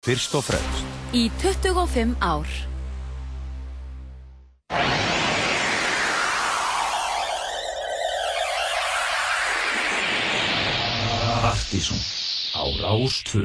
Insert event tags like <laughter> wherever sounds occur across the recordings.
Fyrst og fremst. Í 25 ár. Artísson á Rástvö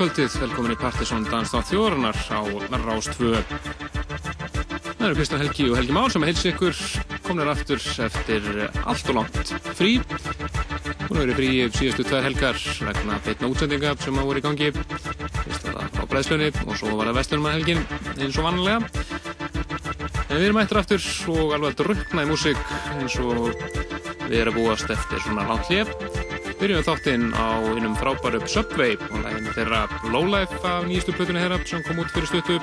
kvöldið, velkomin í Partiðsson Danstáð þjóðarinnar á Rástvö. Það eru Kristján Helgi og Helgi Már sem að heilsa ykkur komnir aftur eftir allt og langt frí. Hún hefur verið frí síðustu tvær helgar vegna beitna útsendinga sem að voru í gangi. Fyrst var á Breiðslunni og svo var það Vestlunum að helgin eins og vanlega. En við erum eftir aftur og alveg að drukna í músík eins og við erum búast eftir svona langt hlið. Byrjum þáttinn á einum frábæru Subway og læginu þeirra Lowlife af nýjastu plötunni þeirra sem kom út fyrir stuttu.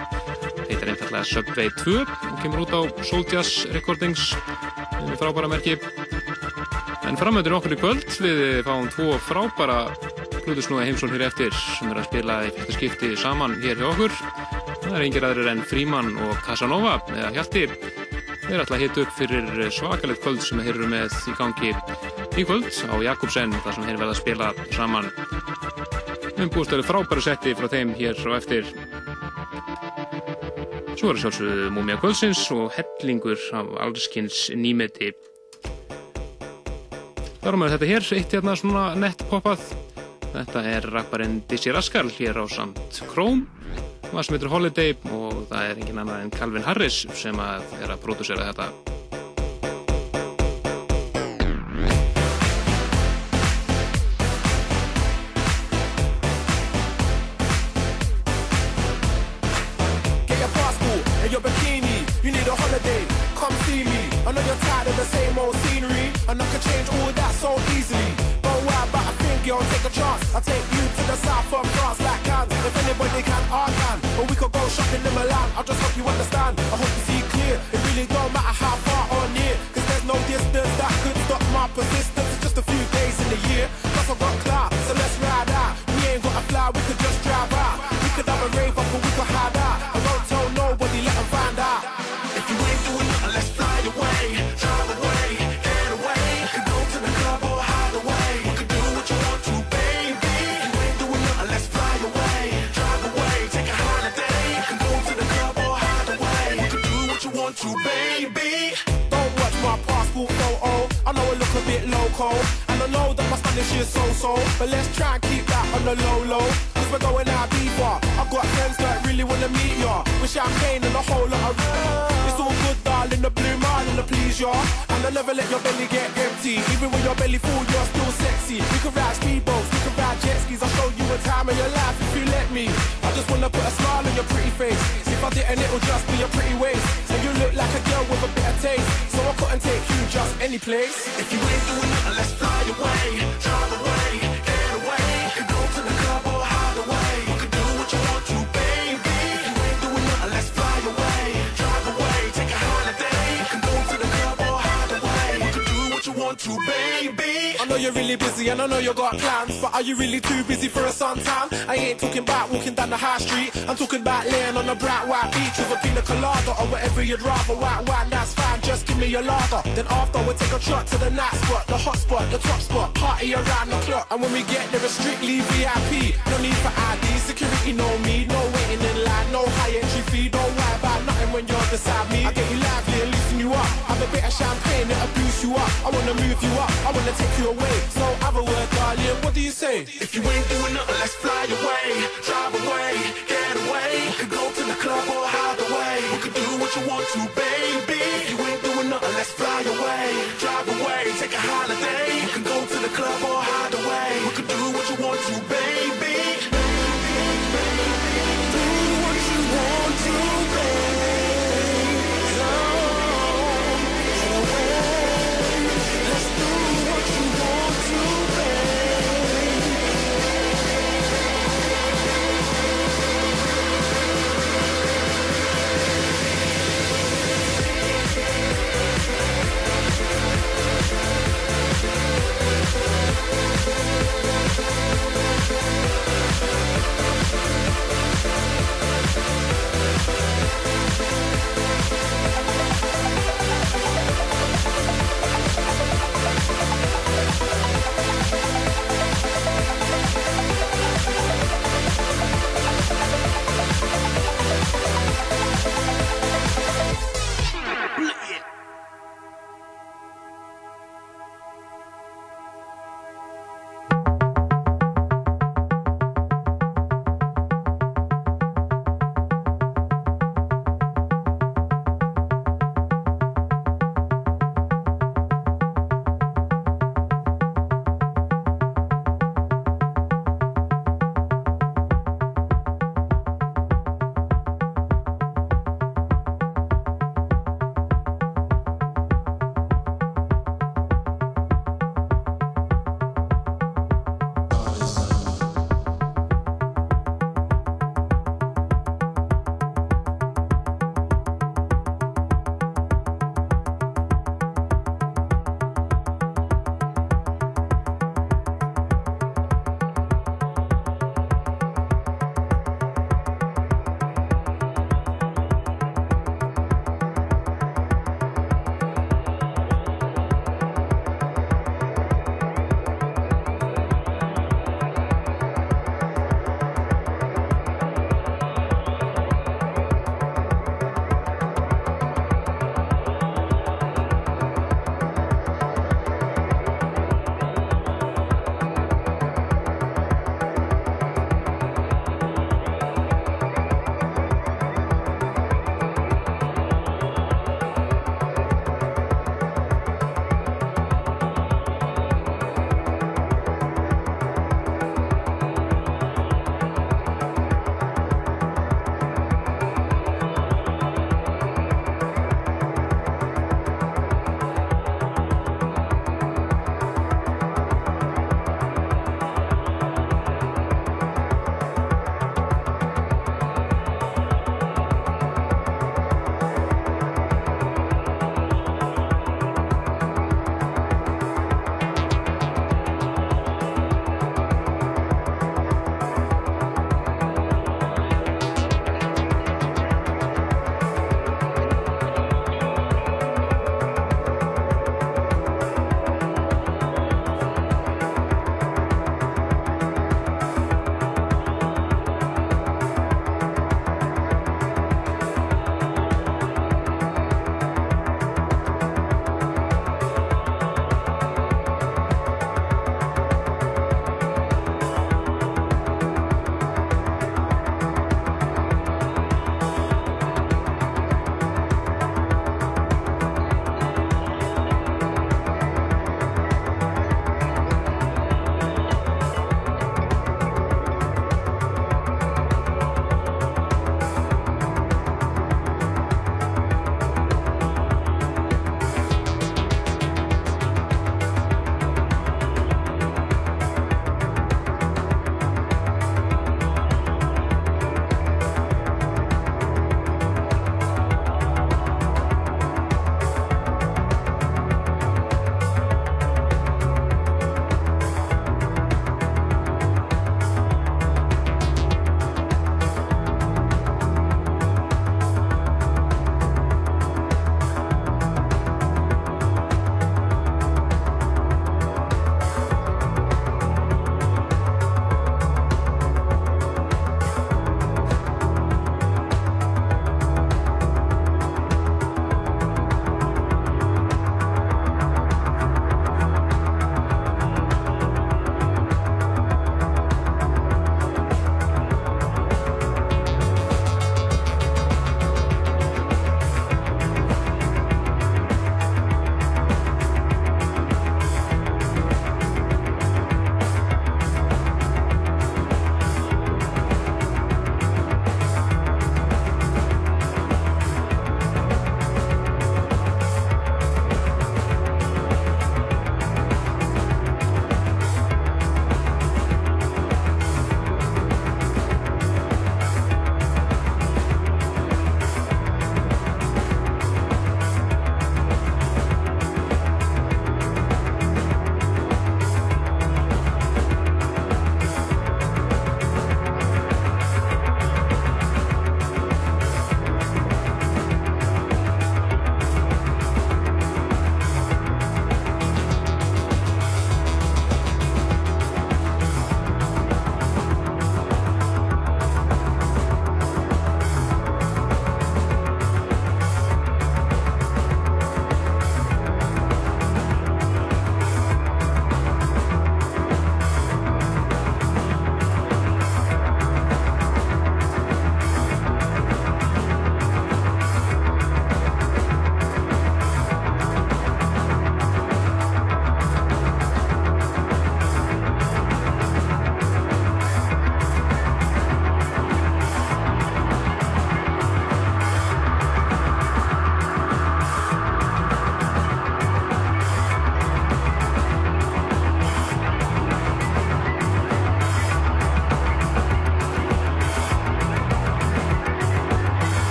Heitir einfallega Subway 2 og kemur út á Soul Jazz Recordings, einu frábæra merki. En framöndur okkur í kvöld við fáum tvo frábæra Plutusnúi heimsón hér eftir sem er að spila í fyrsta skipti saman hér hjá okkur. Það er yngir aðrir en Fríman og Casanova eða Hjalti. Þeir er alltaf hitt upp fyrir svakalegt kvöld sem þeir eru með í gangi í kvöld á Jakobsen þar sem þeir verða að spila saman. Umbústölu frábæru setti frá þeim hér og eftir. Svo er það sjálfsögðu Múmia Kvöldsins og hellingur af allskynns nýmeti. Þar á með þetta hér eitt hérna svona nett poppað. Þetta er rapparinn Dizzy Rascal hér á samt Chrome Það sem heitir Holiday og það er engin annað en Calvin Harris sem að er að pródúsera þetta the same old scenery. And I could change all that so easily. Don't worry I think you'll take a chance. I'll take you to the south of France like can If anybody can, I can. But we could go shopping in Milan. I just hope you understand, I hope you see clear. It really don't matter how far or near. Cause there's no distance that could stop my persistence. It's just a few days in the year. Plus I've got clout, so let's ride out. so-so, but let's try and keep that on the low-low. Cause we're going out deep I got friends that really wanna meet ya. With champagne and a whole lot of rum. It's all good darling, the blue mile and the please ya. And I never let your belly get empty. Even when your belly full, you're still sexy. We can ride speedboats, we can ride jet skis. I'll show you a time in your life if you let me. I just wanna put a smile on your pretty face. If I didn't, it'll just be a pretty waist. And you look like a girl with a bit of taste. So I couldn't take you just any place. If you ain't doing nothing, let's fly away. Drive away. want baby. I know you're really busy and I know you got plans, but are you really too busy for a suntan? I ain't talking about walking down the high street. I'm talking about laying on a bright white beach with a pina colada or whatever you'd rather. White wine, that's fine. Just give me your lager. Then after we'll take a truck to the night spot, the hot spot, the top spot. Party around the clock, and when we get there, it's strictly VIP. No need for ID, security know me, no waiting in line, no high entry fee. Don't worry about nothing when you're beside me. I get you. Have a bit of champagne, that'll boost you up. I wanna move you up, I wanna take you away. So have a word, darling, what do you say? If you ain't doing nothing, let's fly away, drive away, get away. We could go to the club or hide away. We could do what you want to, babe.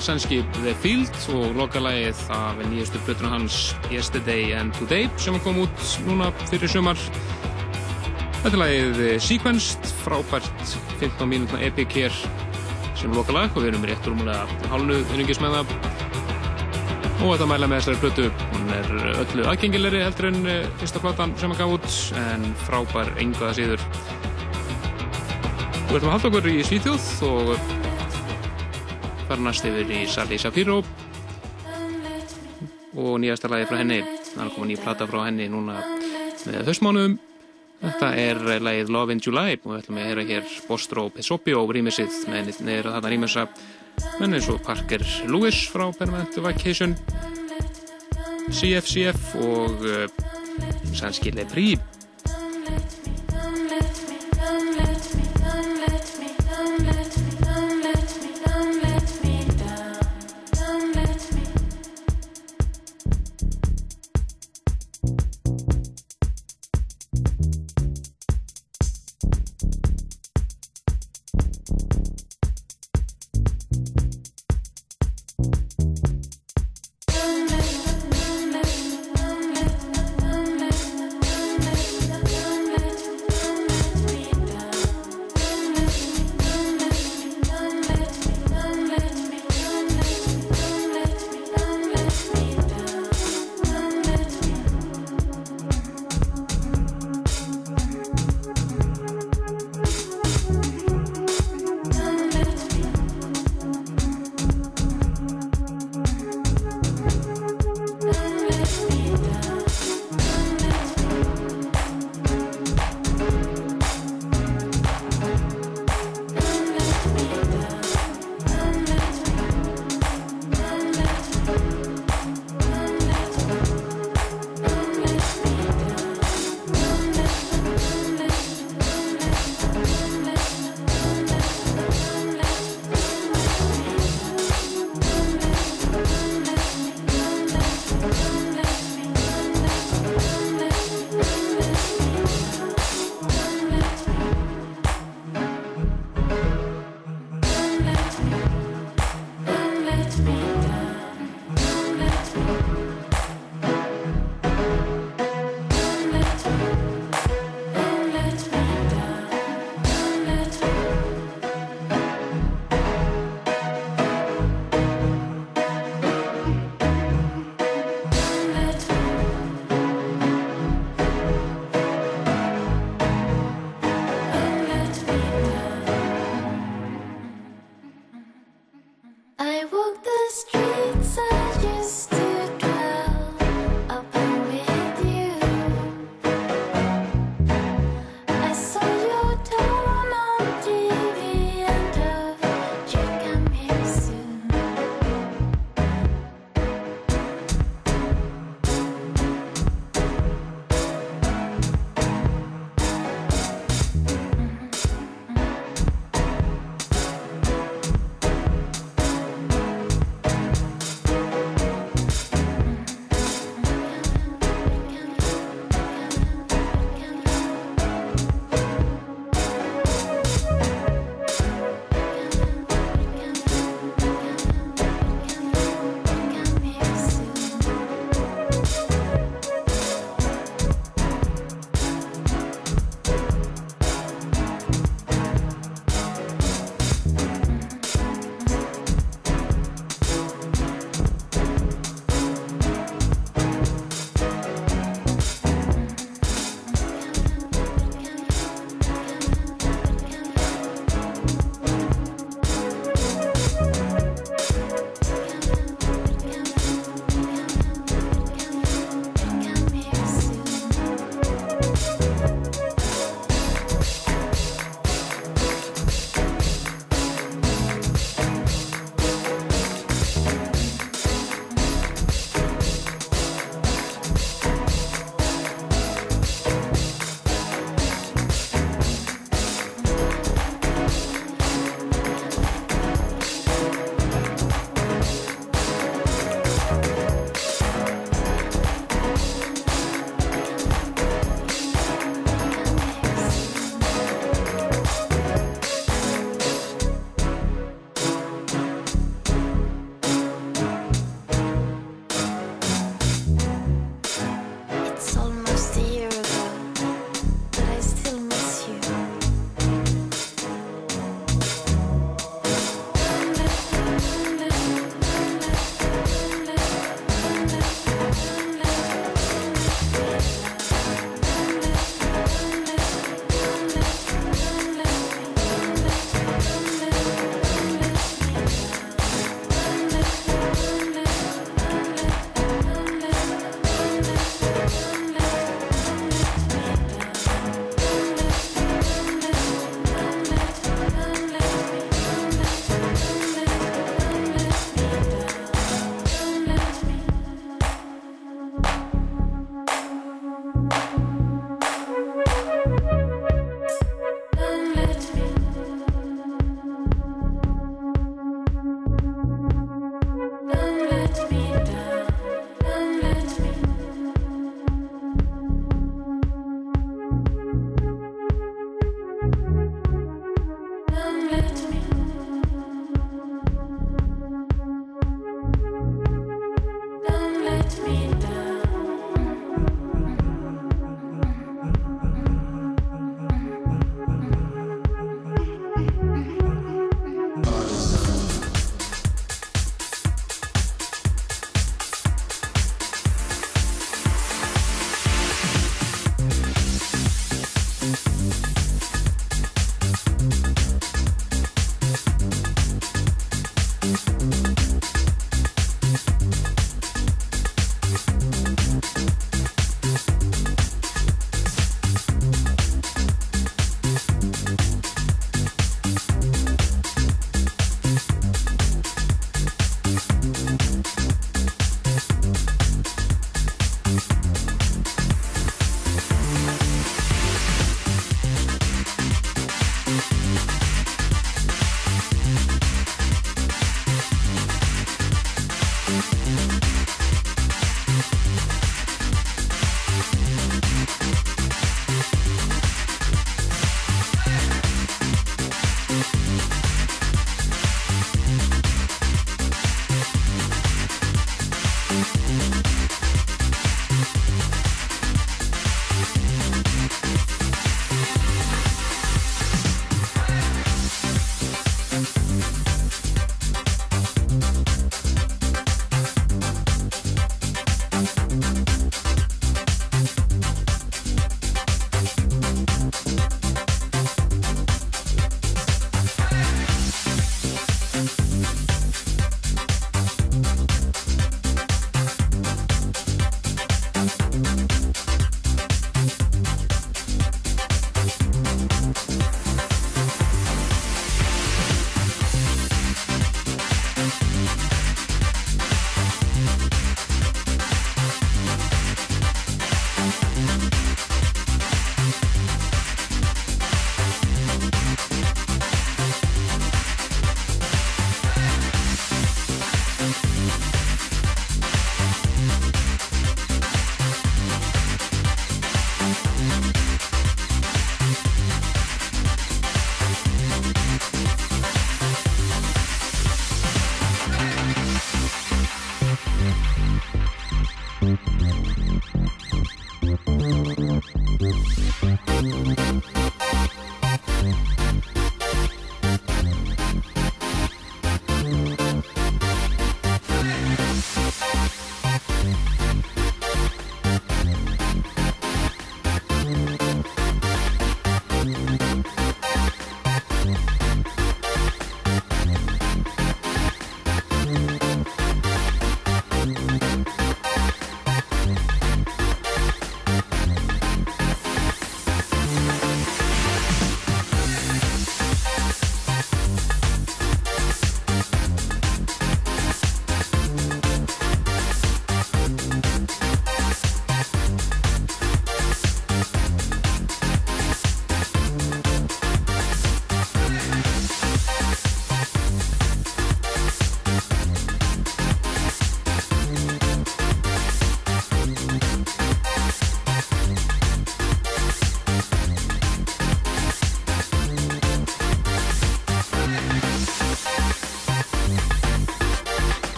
Einn sænski The Field og lokalægið af nýjastu blötuna hans Yesterday and Today sem kom út núna fyrir sumar. Þetta er lægið Sequenced, frábært 15 mínútna epic hér sem lokalæg og við erum rétt rúmulega hálnu unningis með það. Og þetta mæla með þessari blötu, hún er öllu aðgengilegri heldur en eh, fyrsta platan sem hann gaf út en frábær engaða síður. Við ætlum að halda okkur í Svíþjóð og fara næst yfir í Sally Shapiro. Og nýjasta lagi frá henni það er komið nýja plata frá henni núna með höstmánuðum þetta er lagið Love in July og við ætlum að hera hér Bostro Pesopio rýmisið með neður þetta rýmisa menn eins og Parker Lewis frá Permanent Vacation CFCF og uh, Sanski Lepri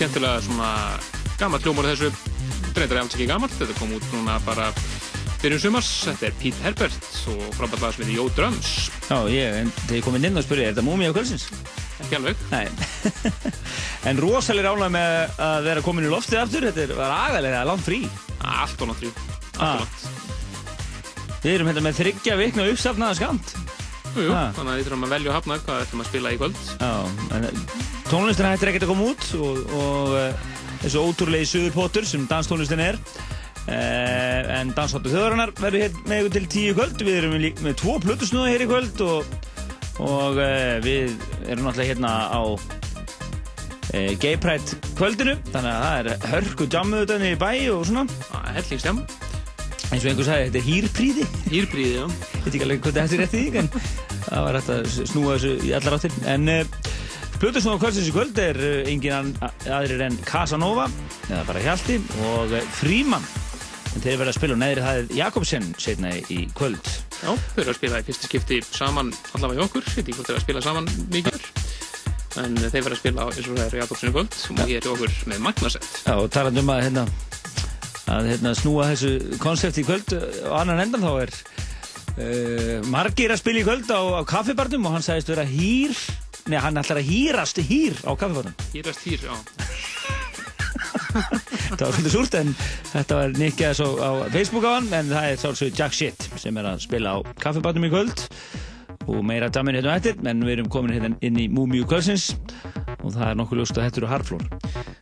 skemmtilega svona gammalt hljómar þessu. Breytar alls ekki gammalt, þetta kom út núna bara byrjun sumars, þetta er Pete Herbert og frábært lag sem heitir Yo Drums. Já, ég, en þegar ég kom inn inn og spurði, er þetta múmi á kvöldsins? ekki alveg. Nei. <laughs> En rosalega rána með að vera komin í loftið aftur, þetta var agalega langt frí. Allt og Ah. og nátt Við erum hérna með þryggja vikna uppsafnaða skamt Jú, jú, Ha. þannig að við þurfum að velja og hafna hvað ætlum að spila í kvöld. Já, en tónlistin hættir ekkert að koma út og, og uh, þessu ótrúlegi suðurpótur sem danstónlistin er uh, en Dansháttu þjóðarinnar verður hér með ykkur til tíu kvöld. Við erum með tvo plötusnúða hér í kvöld og, og uh, við erum náttúrulega hérna á uh, Gay Pride kvöldinu. Þannig að það er hörku jammuðutöðni í bæ og svona. Hellingstjám, eins og einhver sagði, þetta er hýrpríði hýrbríði, já. ég veit ekki alveg hvað þetta er rétt í því en það var hægt að snúa þessu í allar áttir. En Plutusnúða kvöldsins í kvöld er uh, engin aðrir en Casanova eða bara Hjalti og uh, Fríman en þeir verða að spila og neðri það er Jakobsen setna í kvöld. Já, þau eru að spila í fyrsta skipti saman allavega í okkur, ekki hvort þau eru að spila saman mikið. En þeir verða að spila eins og það eru Jakobsson í kvöld. Og ég er í okkur með Magnasett Já, og talandi um að hérna, að hérna, snúa þessu konsept í kvöld og annan endan þá er uh, margir að spila í kvöld á, á kaffibarnum og hann sagðist vera hýr Nei, hann ætlar að hýrast hýr á kaffibarnum Hýrast hýr, já. <laughs> Þetta var svolítið súrt en þetta var nikkið svo á Facebook á hann en það er svolítið Jack Shit sem er að spila á kaffibátnum í kvöld. Og meira damin hérna eftir en við erum komin hérna inn í Múmiu kvöldsins. Og það er nokkuð ljóst að þetta eru harflór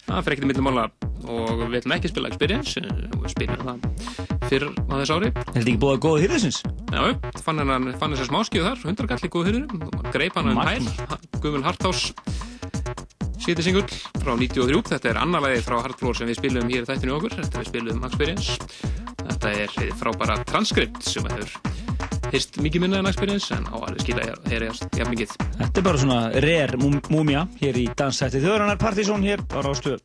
Það fyrir ekkert í millum mála. Og við ætlum ekki að spila Experience og við spilum það fyrr á þess ári. Er þetta ekki búið að góða hýrðisins? Já, fann hann fann þess að smáskjöðu þar, hundargall í góðu hyrðinu greip hann um hæl. Guðmund Hartás síti singull frá 93, þetta er annar lagi frá Hardfloor sem við spilum hér í þættinu okkur. Þetta við spilum Experience. Þetta er hið frábæra transkript sem hefur hyrst mikið minna en Experience en á alveg skila er ég jafn mikið. Þetta er bara svona rare mú- múmía hér í danssætti þjóðrannar Partizón hér á Rástöð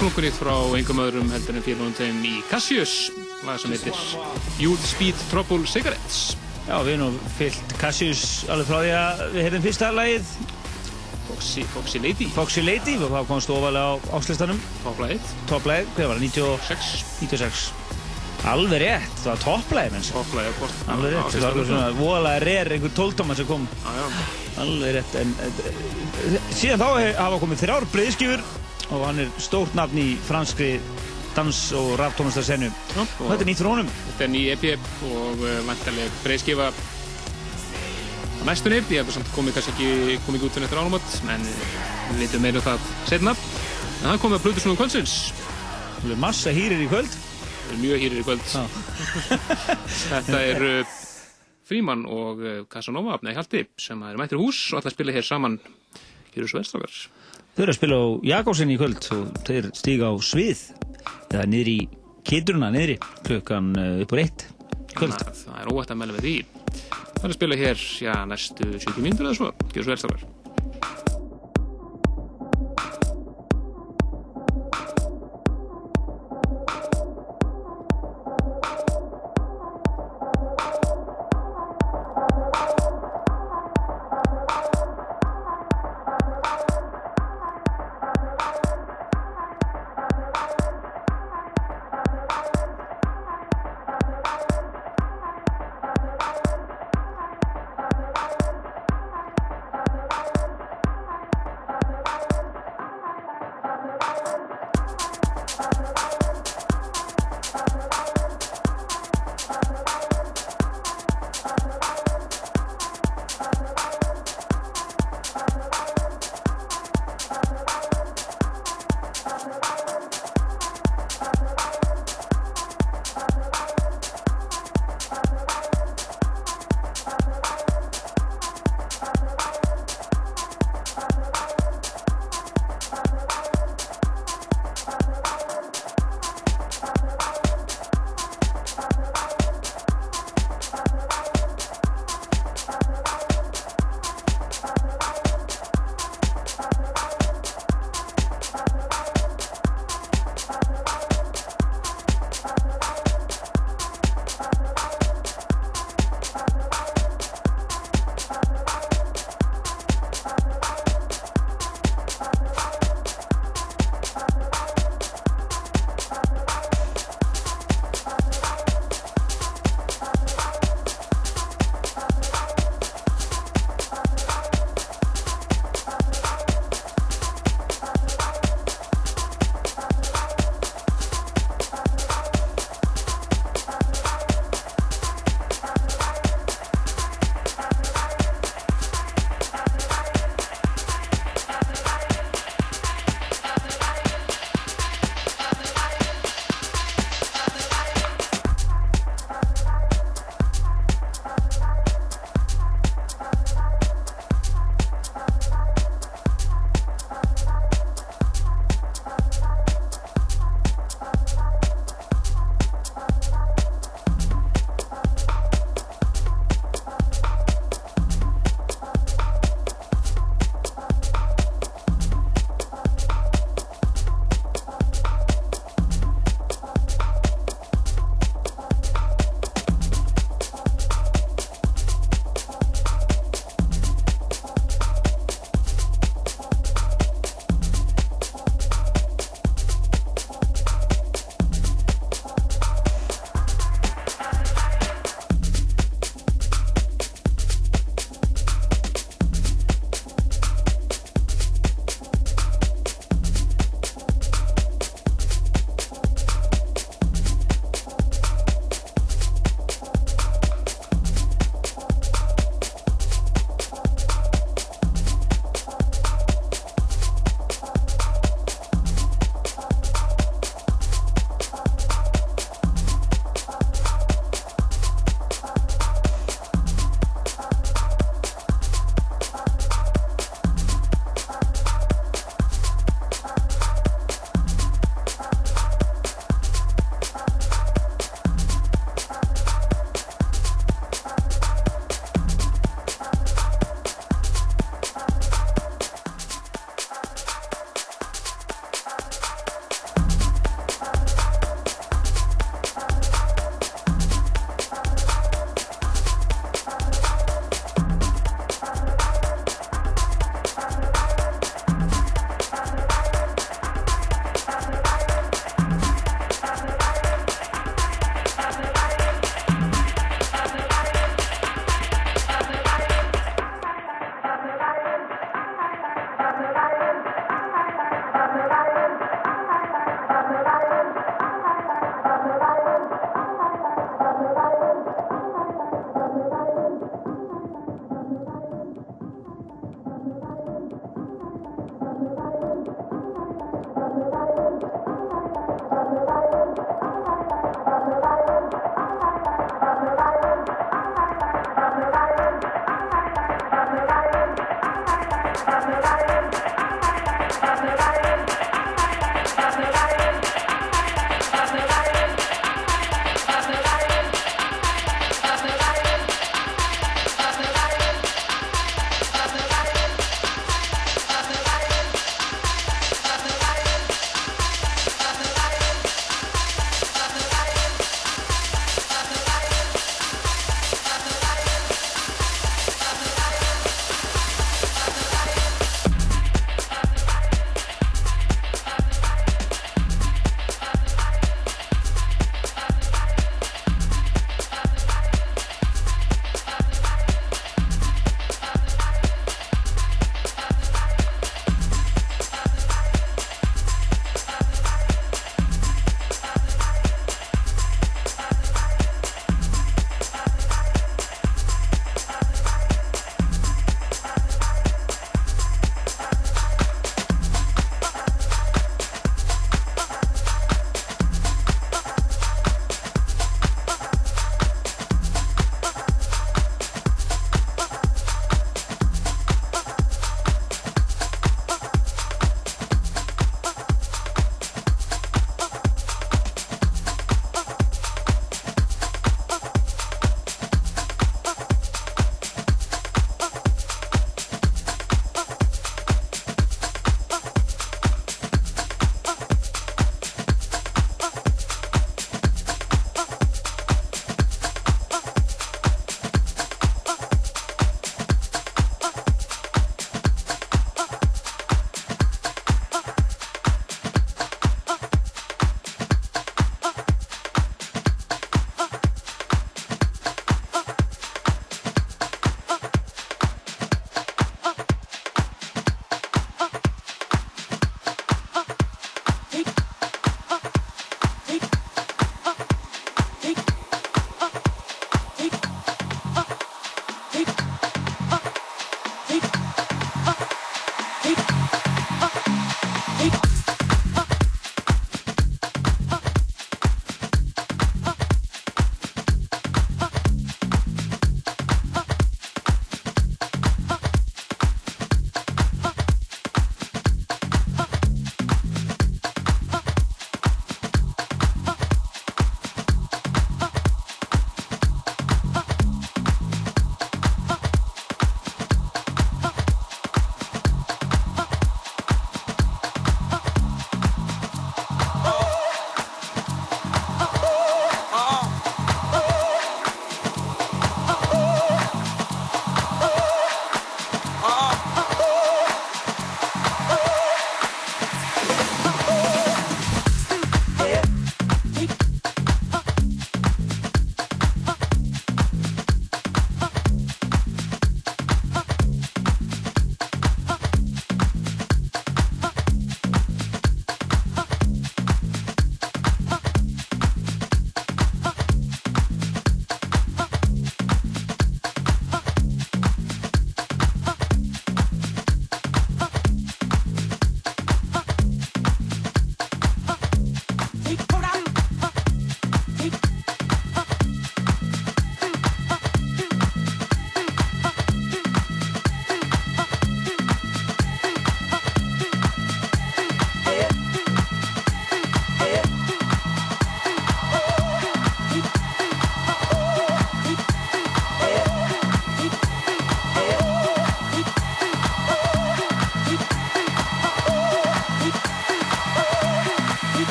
Splunkunýtt frá engum öðrum heldur en félagunum þeim í Cassius, lag sem heitir Youth Speed Trouble Cigarettes. Já, við erum fyllt Cassius alveg frá því að við heyrðum fyrsta lagið. Foxy, Foxy Lady, Foxy Lady þá komst ofalega á ákslistanum topplæðið, topplæð, hvað var það, 90 6, 96 Alveg rétt, það var topplæð menn. Topplæðið, hvort. Alveg rétt, það var svona voðalega reyr einhver tóltóma sem kom. Já, já, Alveg rétt, en síðan þá hafa komið þrjár breyðskifur og hann er stórt nafn í franskri dans- og og þetta er nýtt frá honum Þetta er ný EP og uh, vantarleg breyðskifa á næstunni. Ég hef samt komið kannski ekki komið út fyrir eftir ánumot, en við veitum meira um það setna. En það komið að Plutus Núna Kvöldsins. Alveg massa hýrir í kvöld Það er mjög hýrir í kvöld. <laughs> Þetta er uh, Fríman og Casanova, nei Hjalti, sem er mættir hús og ætla að spila hér saman hér úr Sverstokar. Þau eru að spila á Jakobsen í kvöld og þeir stíga á svið eða niður í kituruna niðri klukkan uh, upp úr eitt kvöld. Það er óætt að melda við því. Það er að spila hér, já, næstu 70 mínútur eða svo, hér úr Sverstokar.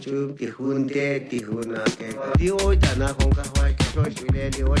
chum chum tihun te tihun ake. Di oi tanah hongkah wai kashoi shule di oi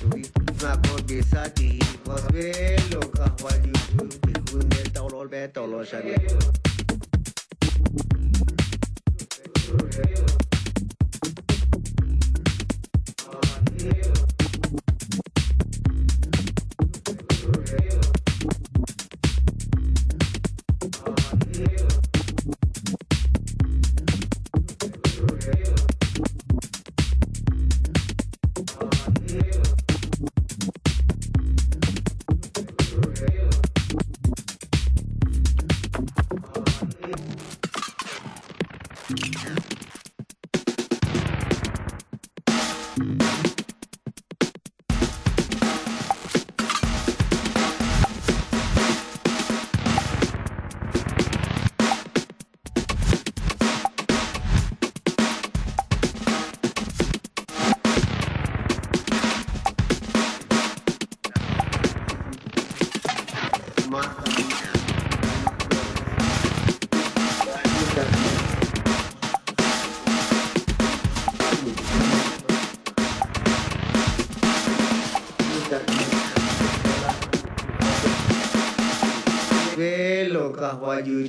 Yeah.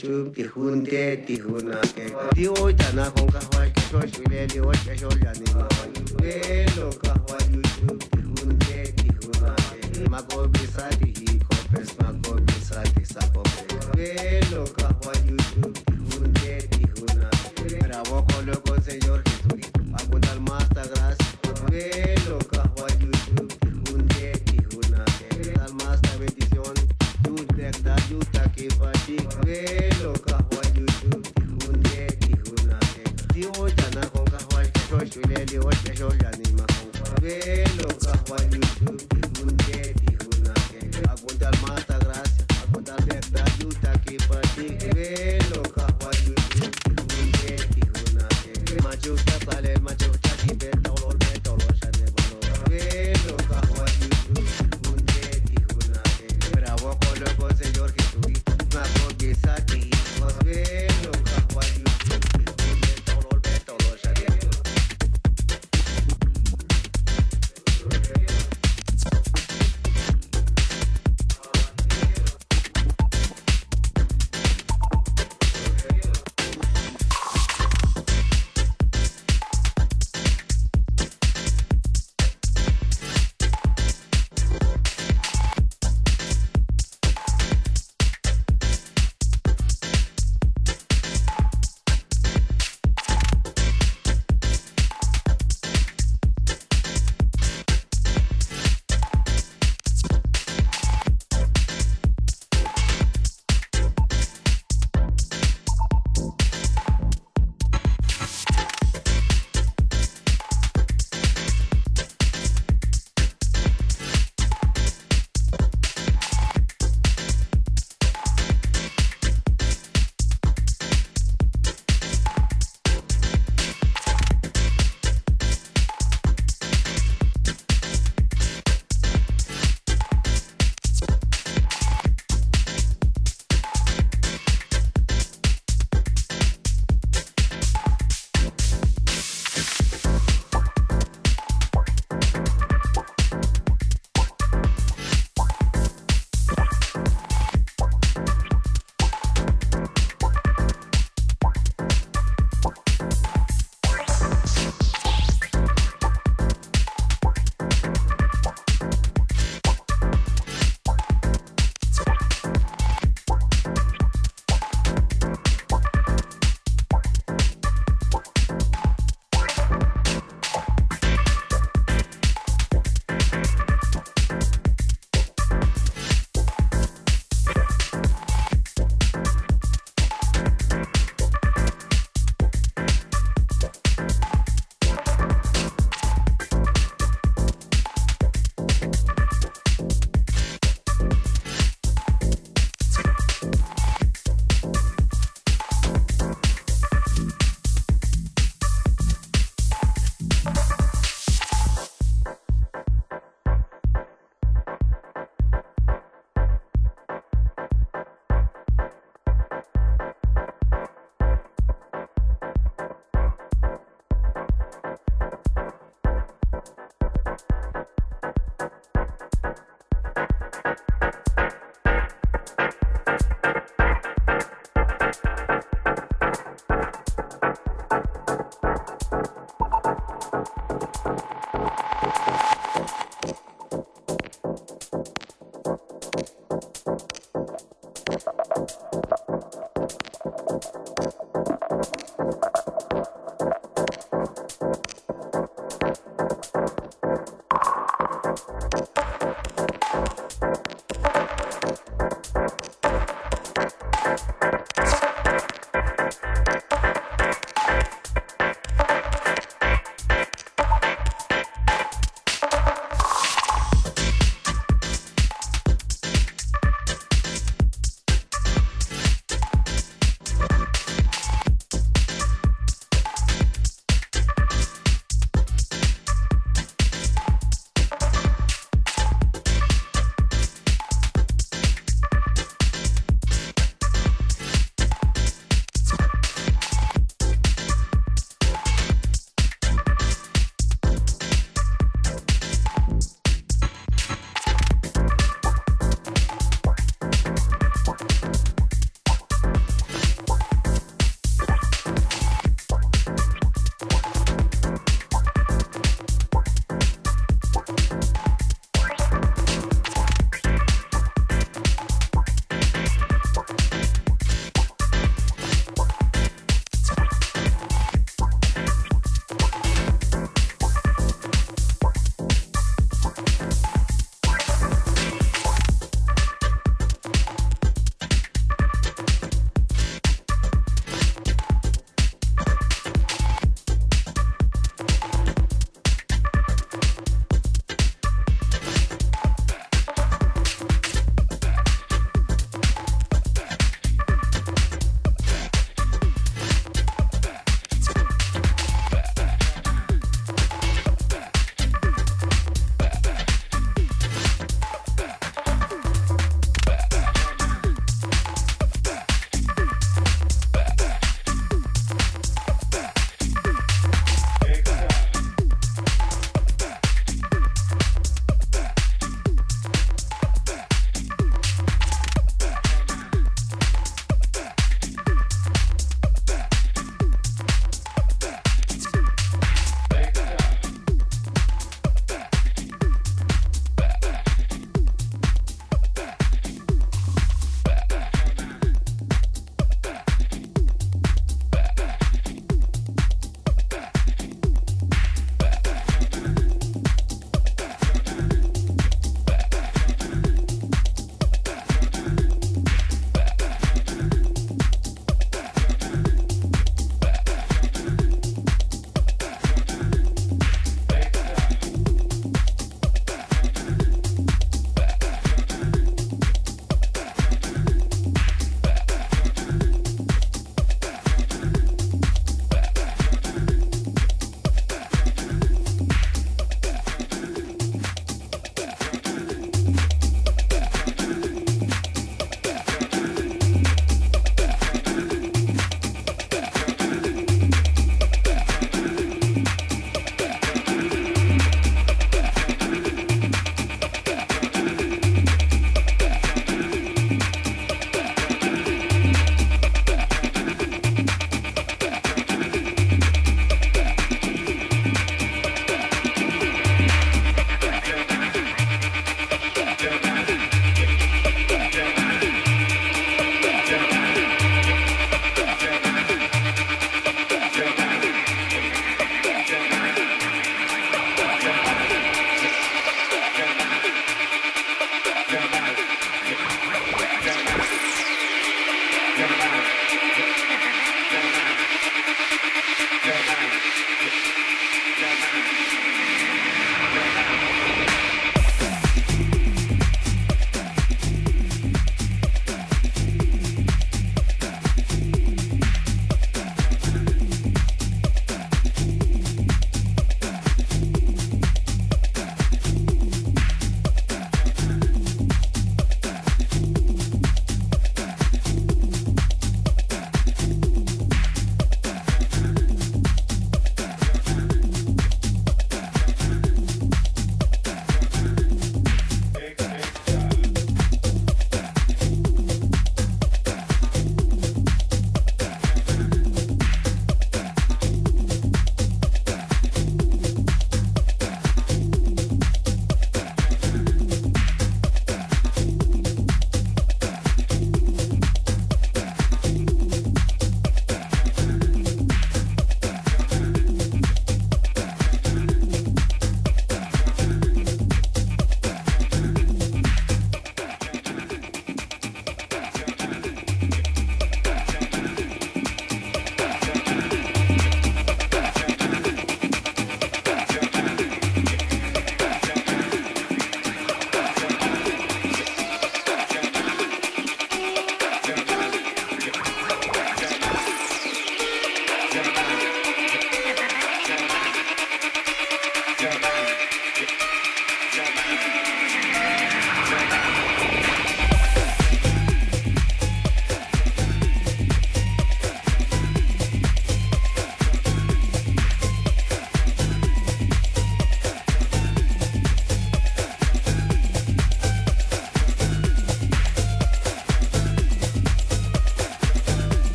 chum, tijun te, tijun ake. Tio, tanajo.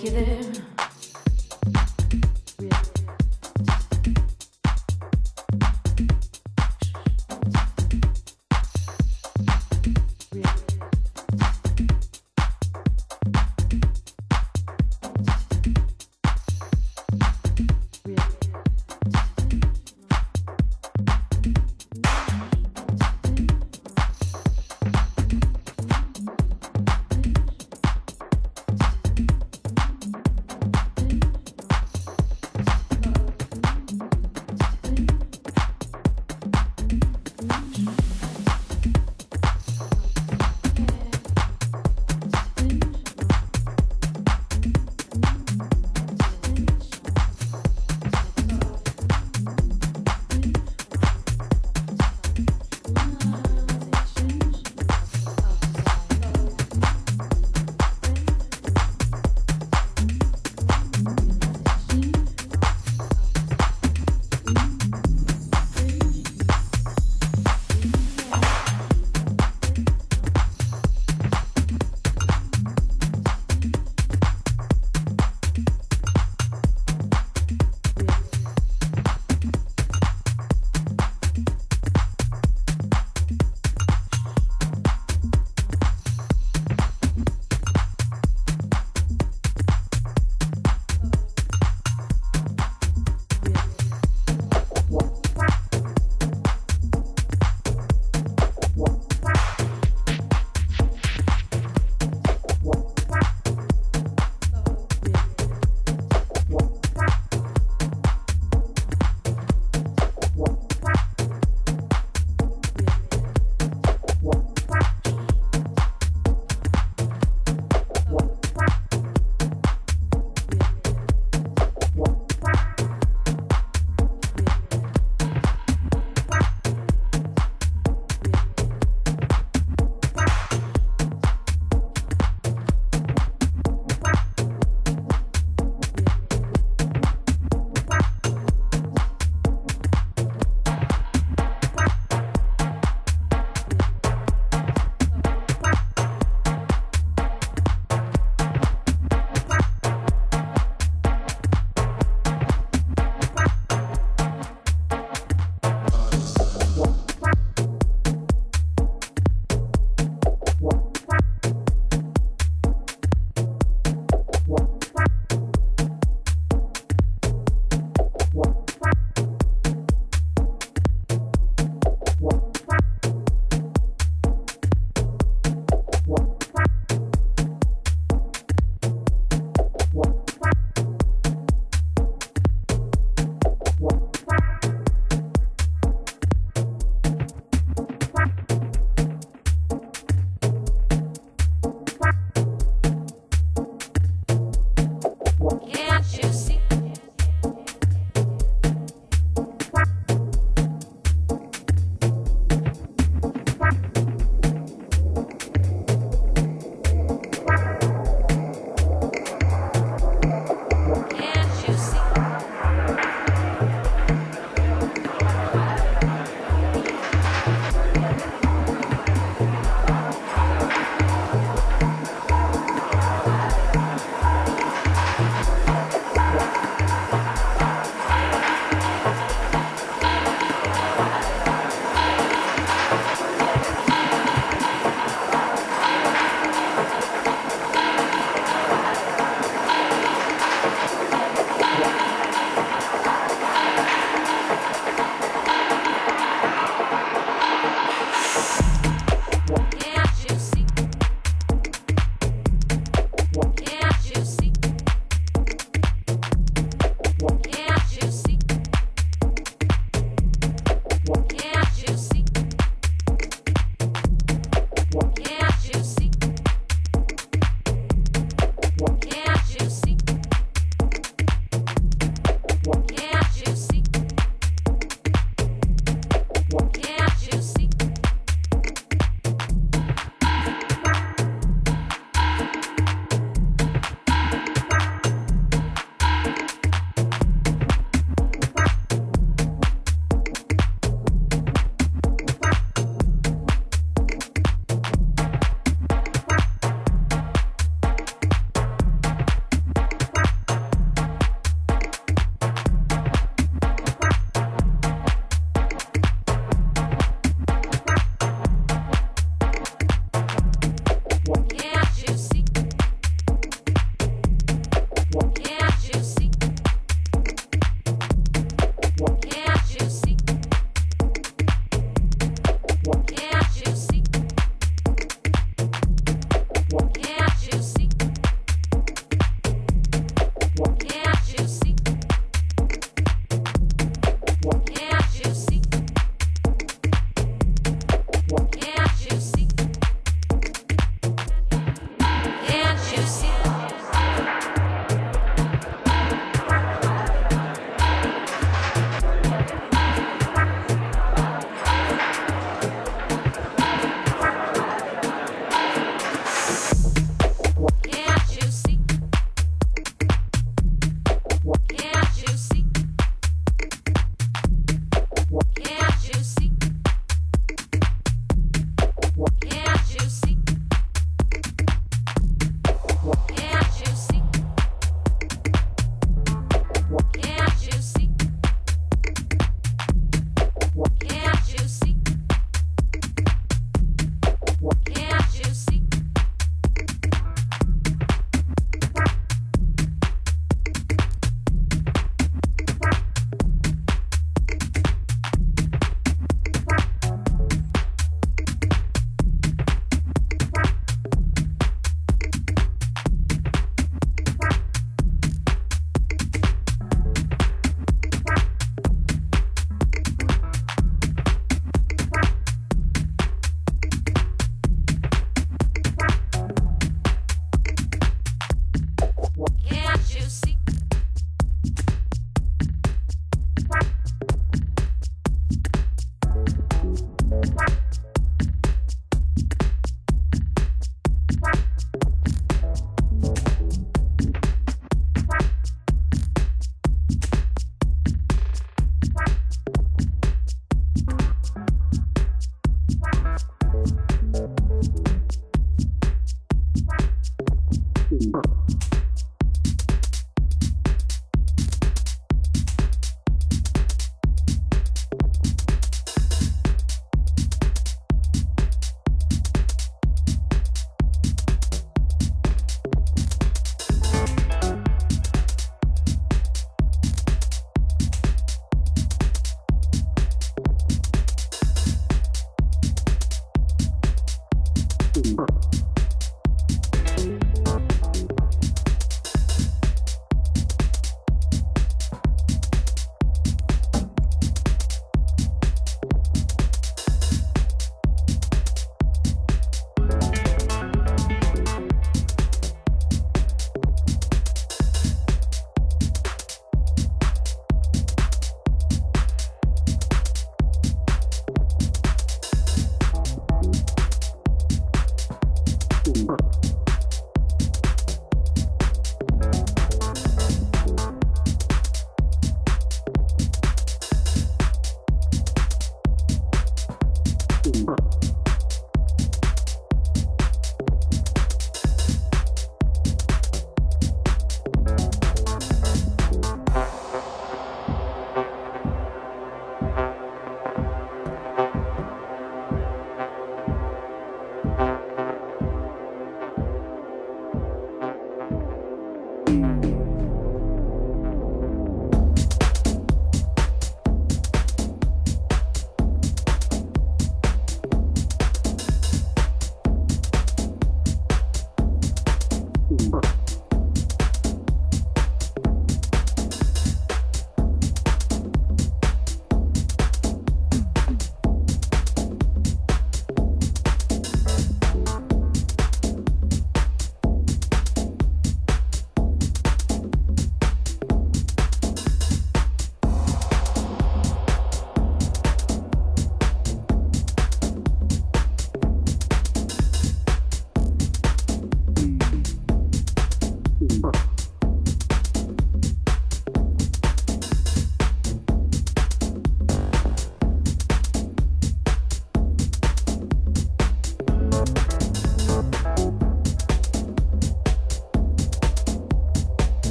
Take you there.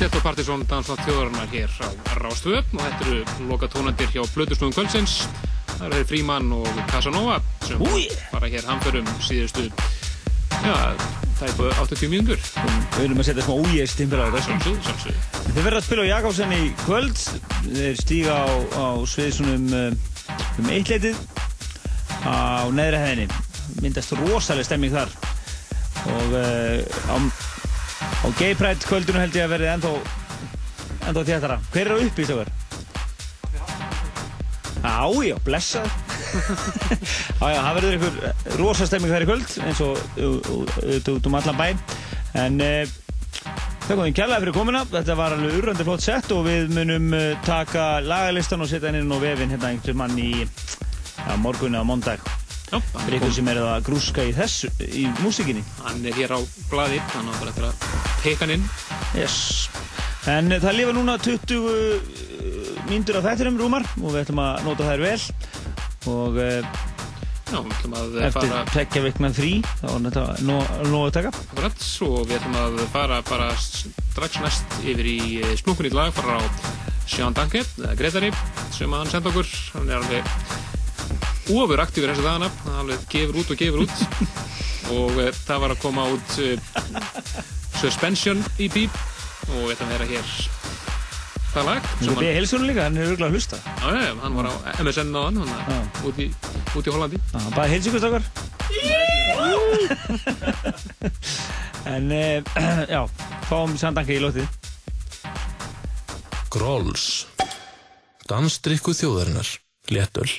Pottstett og Partizón dansnátt þjóðarinnar hér á Rástvöp og þetta eru loka tónandir hjá Blöðusnúðum kvöldsins það eru Fríman og Casanova sem Új. fara hér hamförum síðustu já, það er búið 80 mínútur Við erum að setja smá újæst tímpil á þetta. sjálfsög, sjálfsög Þið verða að spila á Jakobsen í kvöld. Þeir stíga á, á sviðsunum um eittleitið á neðri hæðinni. Myndast rosalega stemming þar. Og uh, á, á Gay Pride kvöldinu held ég að verði ennþá, ennþá þéttara. Hver er á uppi í stökar? Á, já, blessað. Já, <laughs> já, það verður einhver rosa stemming þar í kvöld eins og út um allan bæ. En uh, Þakka þín kærlega fyrir komuna. Þetta var alveg urrandi flott sett og við munum uh, taka lagalistan og setja hann inn á vefinn hérna einhvern mann í ja, morgun eða mondag. Fyrir ykkur sem er að grúska í þessu, í músikinni. hann er hér á blaði hann á bara eftir að peka hann inn Yes. En það lifa núna 20 uh, mínútur af þættinum rúmar og við ætlum að nota þær vel. Og uh, já, við ætlum að eftir fara tekja vikna frí, þá er þetta nóg að taka. akkurat og við ætlum að fara bara strax næst yfir í eh, splunkunýtt lag fara á Sján Danke, eða Gretari sem að hann senda okkur hann er alveg ofur aktífur þessi dagana hann alveg gefur út og gefur út <laughs> og það var að koma út Suspension EP og við ætlum að vera hér það lag hann, beði heilsunum líka, hann er örgulega að hlusta. á, ja, hann var á MSN á hann, hann Já. út, í, út í Hollandi Já, hann baði heilsu ykkur stakar. <laughs> en, uh, <clears throat> já, fáum sandanka í lótið. Grolls Dansdrykku þjóðarinnar Léttöl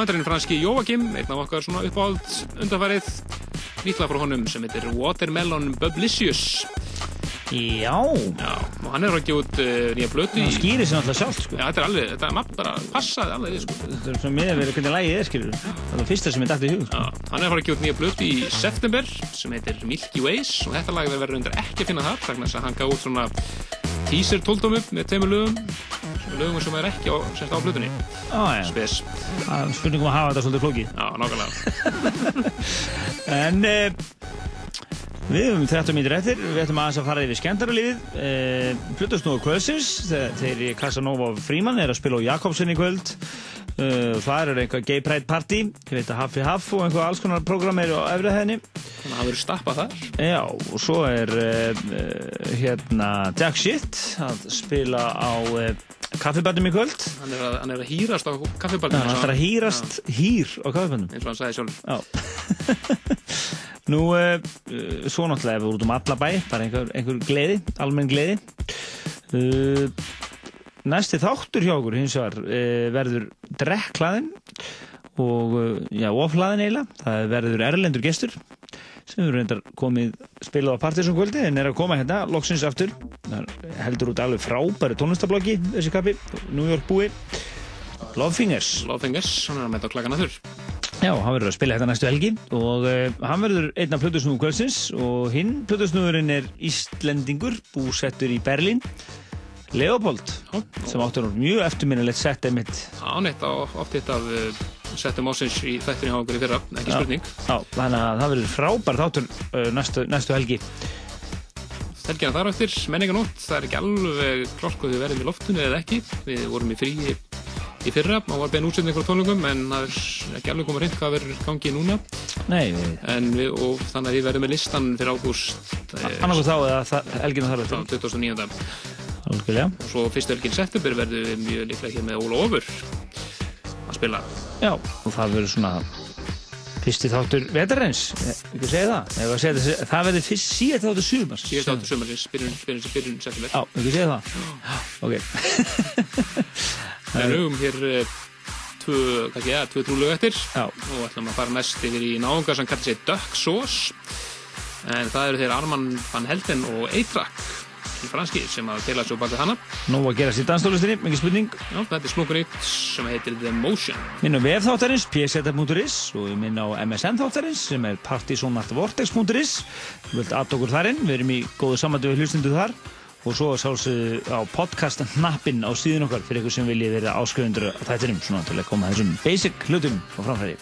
Aðandurinn franski Jóakim, einn af okkar svona uppáhald undanfærið, nýtla frá honum sem heitir Watermelon Bublicious. Já, Já, og hann er að gefa út uh, nýja blötu það í... skýrir sér náttúrulega sjálf, sko. Já, þetta er alveg, þetta er maður bara passaði alveg, sko. Þetta er svona miður verið hvernig lægið er, skilur. Það var fyrsta sem ég dætti í hug, sko. Já, hann er að að gefa út nýja blötu í september sem heitir Milky Ways og þetta lag verður undir ekki að finna vegna þess að hann gaf út svona teaser tóldómu með tveimur lögum sem er ekki á, á blötunni Já, já. spes, spurningum að hafa þetta svolítið flókið. já, nákvæmlega <laughs> En uh, við höfum 13 mínútur eftir, við ætlum aðeins að fara yfir skemmtaralífið. Plutusnúður kvöldsins, þegar þeir í Casanova Fríman er að spila á Jakobsen í kvöld. Uh, það er eitthvað gay pride party, að Haffi Haff og einhver alls konar program er á efrið henni. þannig að það verður stappað þar Já, og svo er uh, uh, hérna Jack Shit að spila á kaffibændum í kvöld. hann er að, hann er að hýrast á Það kaffibaldinu er að hýrast hýr á kaffibændum. eins og hann sagði sjálf Já. <laughs> Nú, uh, svo náttúrulega ef við út um alla bæ, bara einhver, einhver gleði, almenn gleði. Uh, næsti þáttur hjá okkur hins vegar uh, verður drekklaðin og, uh, já, oflaðin eiginlega. Það verður erlendur gestur sem við reyndar komið spilað á Partiðsson kvöldi en er að koma hérna loksins aftur. Það heldur út alveg frábæri tónlistabloggi þessi kappi, New York búi. Lovefingers. Lovefingers, hann er að mæta á klakana þurr Já, hann verður að spila þetta næstu helgi og uh, hann verður einn af plötusnúðu kvöldsins og hinn plötusnúðurinn er Íslendingur, búsettur í Berlín Leopold, sem áttur mjög eftirminnilegt sett einmitt hann eitt á oft eitt af uh, settum ásins í þættinni á okkur í fyrra. Ekki spurning, Já, þannig að það verður frábær þáttur uh, næstu, næstu helgi. Helgina þar eftir menninganótt, það er ekki alveg klart hvað við verðum í loftinu eða ekki. Við vorum í fríi í fyrra. Og var bein útsetning frá tónlingum en það er ekki alveg komið reynd hvað verður gangi núna. Nei, við, og þannig að við verðum með listan fyrir ágúst eh, annarkoð þá eða það, helgina þar frá eftir 2009 Algjörlega. og svo fyrstu helgin september verðum við mjög líklega hér með Óla Ofur að spila. Já, og það verður svona fyrsti þáttur vetarins, ekki segja það. Ef að segja það, það verður fyrst síðan þáttur sumars. Síðast áttur sumarsins, byrjun, byrjun, byrjun september. Já, ekki segja það. <gasps> Ok. <laughs> Við lögum hér eh, tvö, kannski, ja, tvö trúlegu eftir. Já. og ætlum að fara næst yfir í náunga sem kallar sig Duck Sauce. En það eru þeir Arman Van Helden og Eitrak franski sem að deila svo baka hana. Nú að gerast í danstólustinni, mikið spurning. Já, þetta er eitt sem heitir The Motion. Minn á vefþáttarins, pseta.is og minn á MSN þáttarins sem er partysonartvortex.is Þú vilt aðt okkur þarinn, við erum í góðu samvættu við hlustundu þar. Og svo sálsögðu á podcast hnappinn á síðun okkar fyrir ykkur sem vilji verið áskrifundur á þættinum svona til að koma þessum basic hlutum á framfæri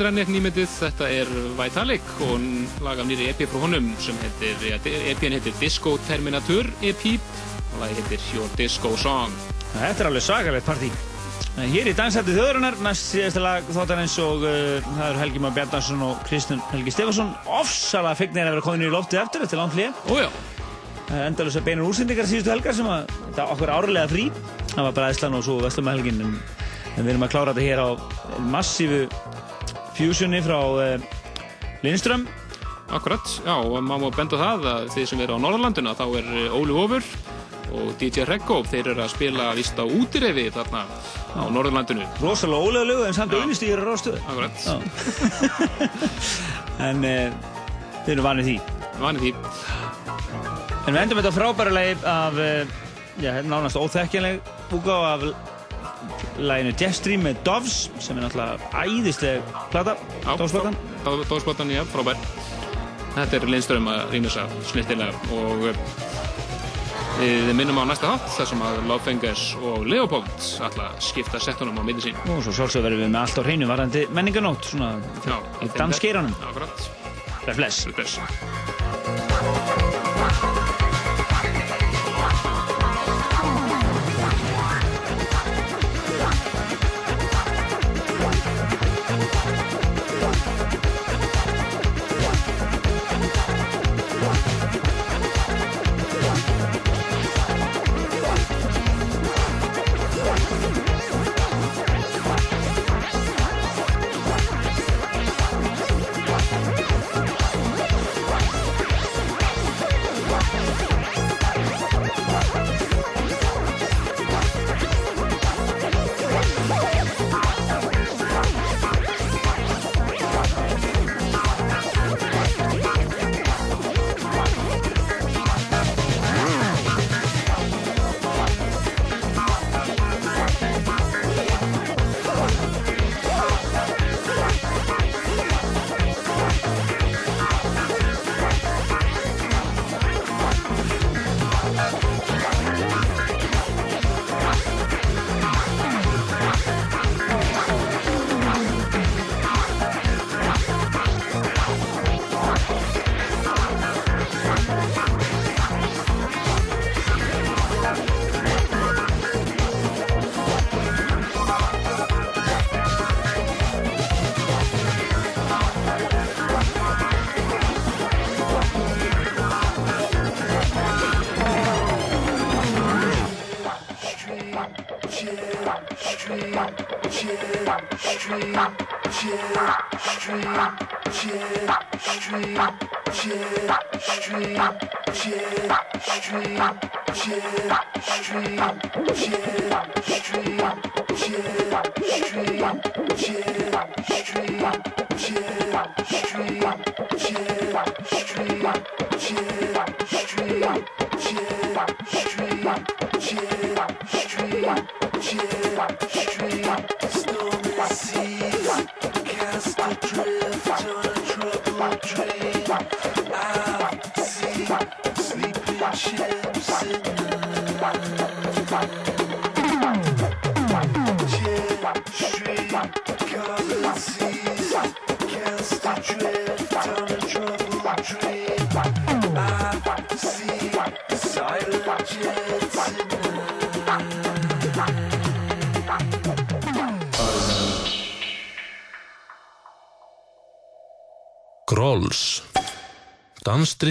þetta er enn eitt nýmyndið, þetta er Vitalik og lag af nýri EP frá honum sem heitir, EP-in heitir Disco Terminator EP og lagi heitir Your Disco Song. Þetta er alveg svakalegt partí. Hér í Dansætti þjóðurinnar, næst síðasta lag þáttarins og uh, það eru Helgi Már Bjarnarsson og Kristján Helgi Stefansson. Ofsalega fegnir að vera komin í loftið eftir, þetta er langt hlið. Ójá, Endalus að beinur úrsendingar síðustu helgar sem að þetta var okkur árlega frí. Það var bara Æsland og svo Vestlumhelgin en, en við erum að klára þetta hér á massífu fusioni frá uh, Lindström. akkurat, já, og maður má benda á það að þið sem eru á Norðurlanduna þá er eh, Óli Vofur og DJ Rekko, þeir eru að spila vist á útirefi þarna á Norðurlandinu. Rosalega ólega lögu en samt Já. auðvistýr á rástöðu. Akkurat, <laughs> En uh, við erum vanið því. vanið því. En við endum þetta frábæra lagi af, já, nánast óþekkjanleg útgáfa af laginu Jetstream með Doves sem er náttúrulega æðisleg plata, Dovesplatan. Dósplatan, já, frábær. Þetta er Lindström að rýna þess að snittilega og eh, við minnum á næsta þátt þar sem að Lovefingers og Leopold alltaf skipta settunum á milli sín. Og svo sjálfsög verðum við með allt á hreinu varðandi menninganótt, svona Já, í dansgeiranum. Akkurat, Bless, bless.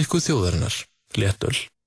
Bless. Grolls. Dansdrykku þjóðarinnar. Léttöl.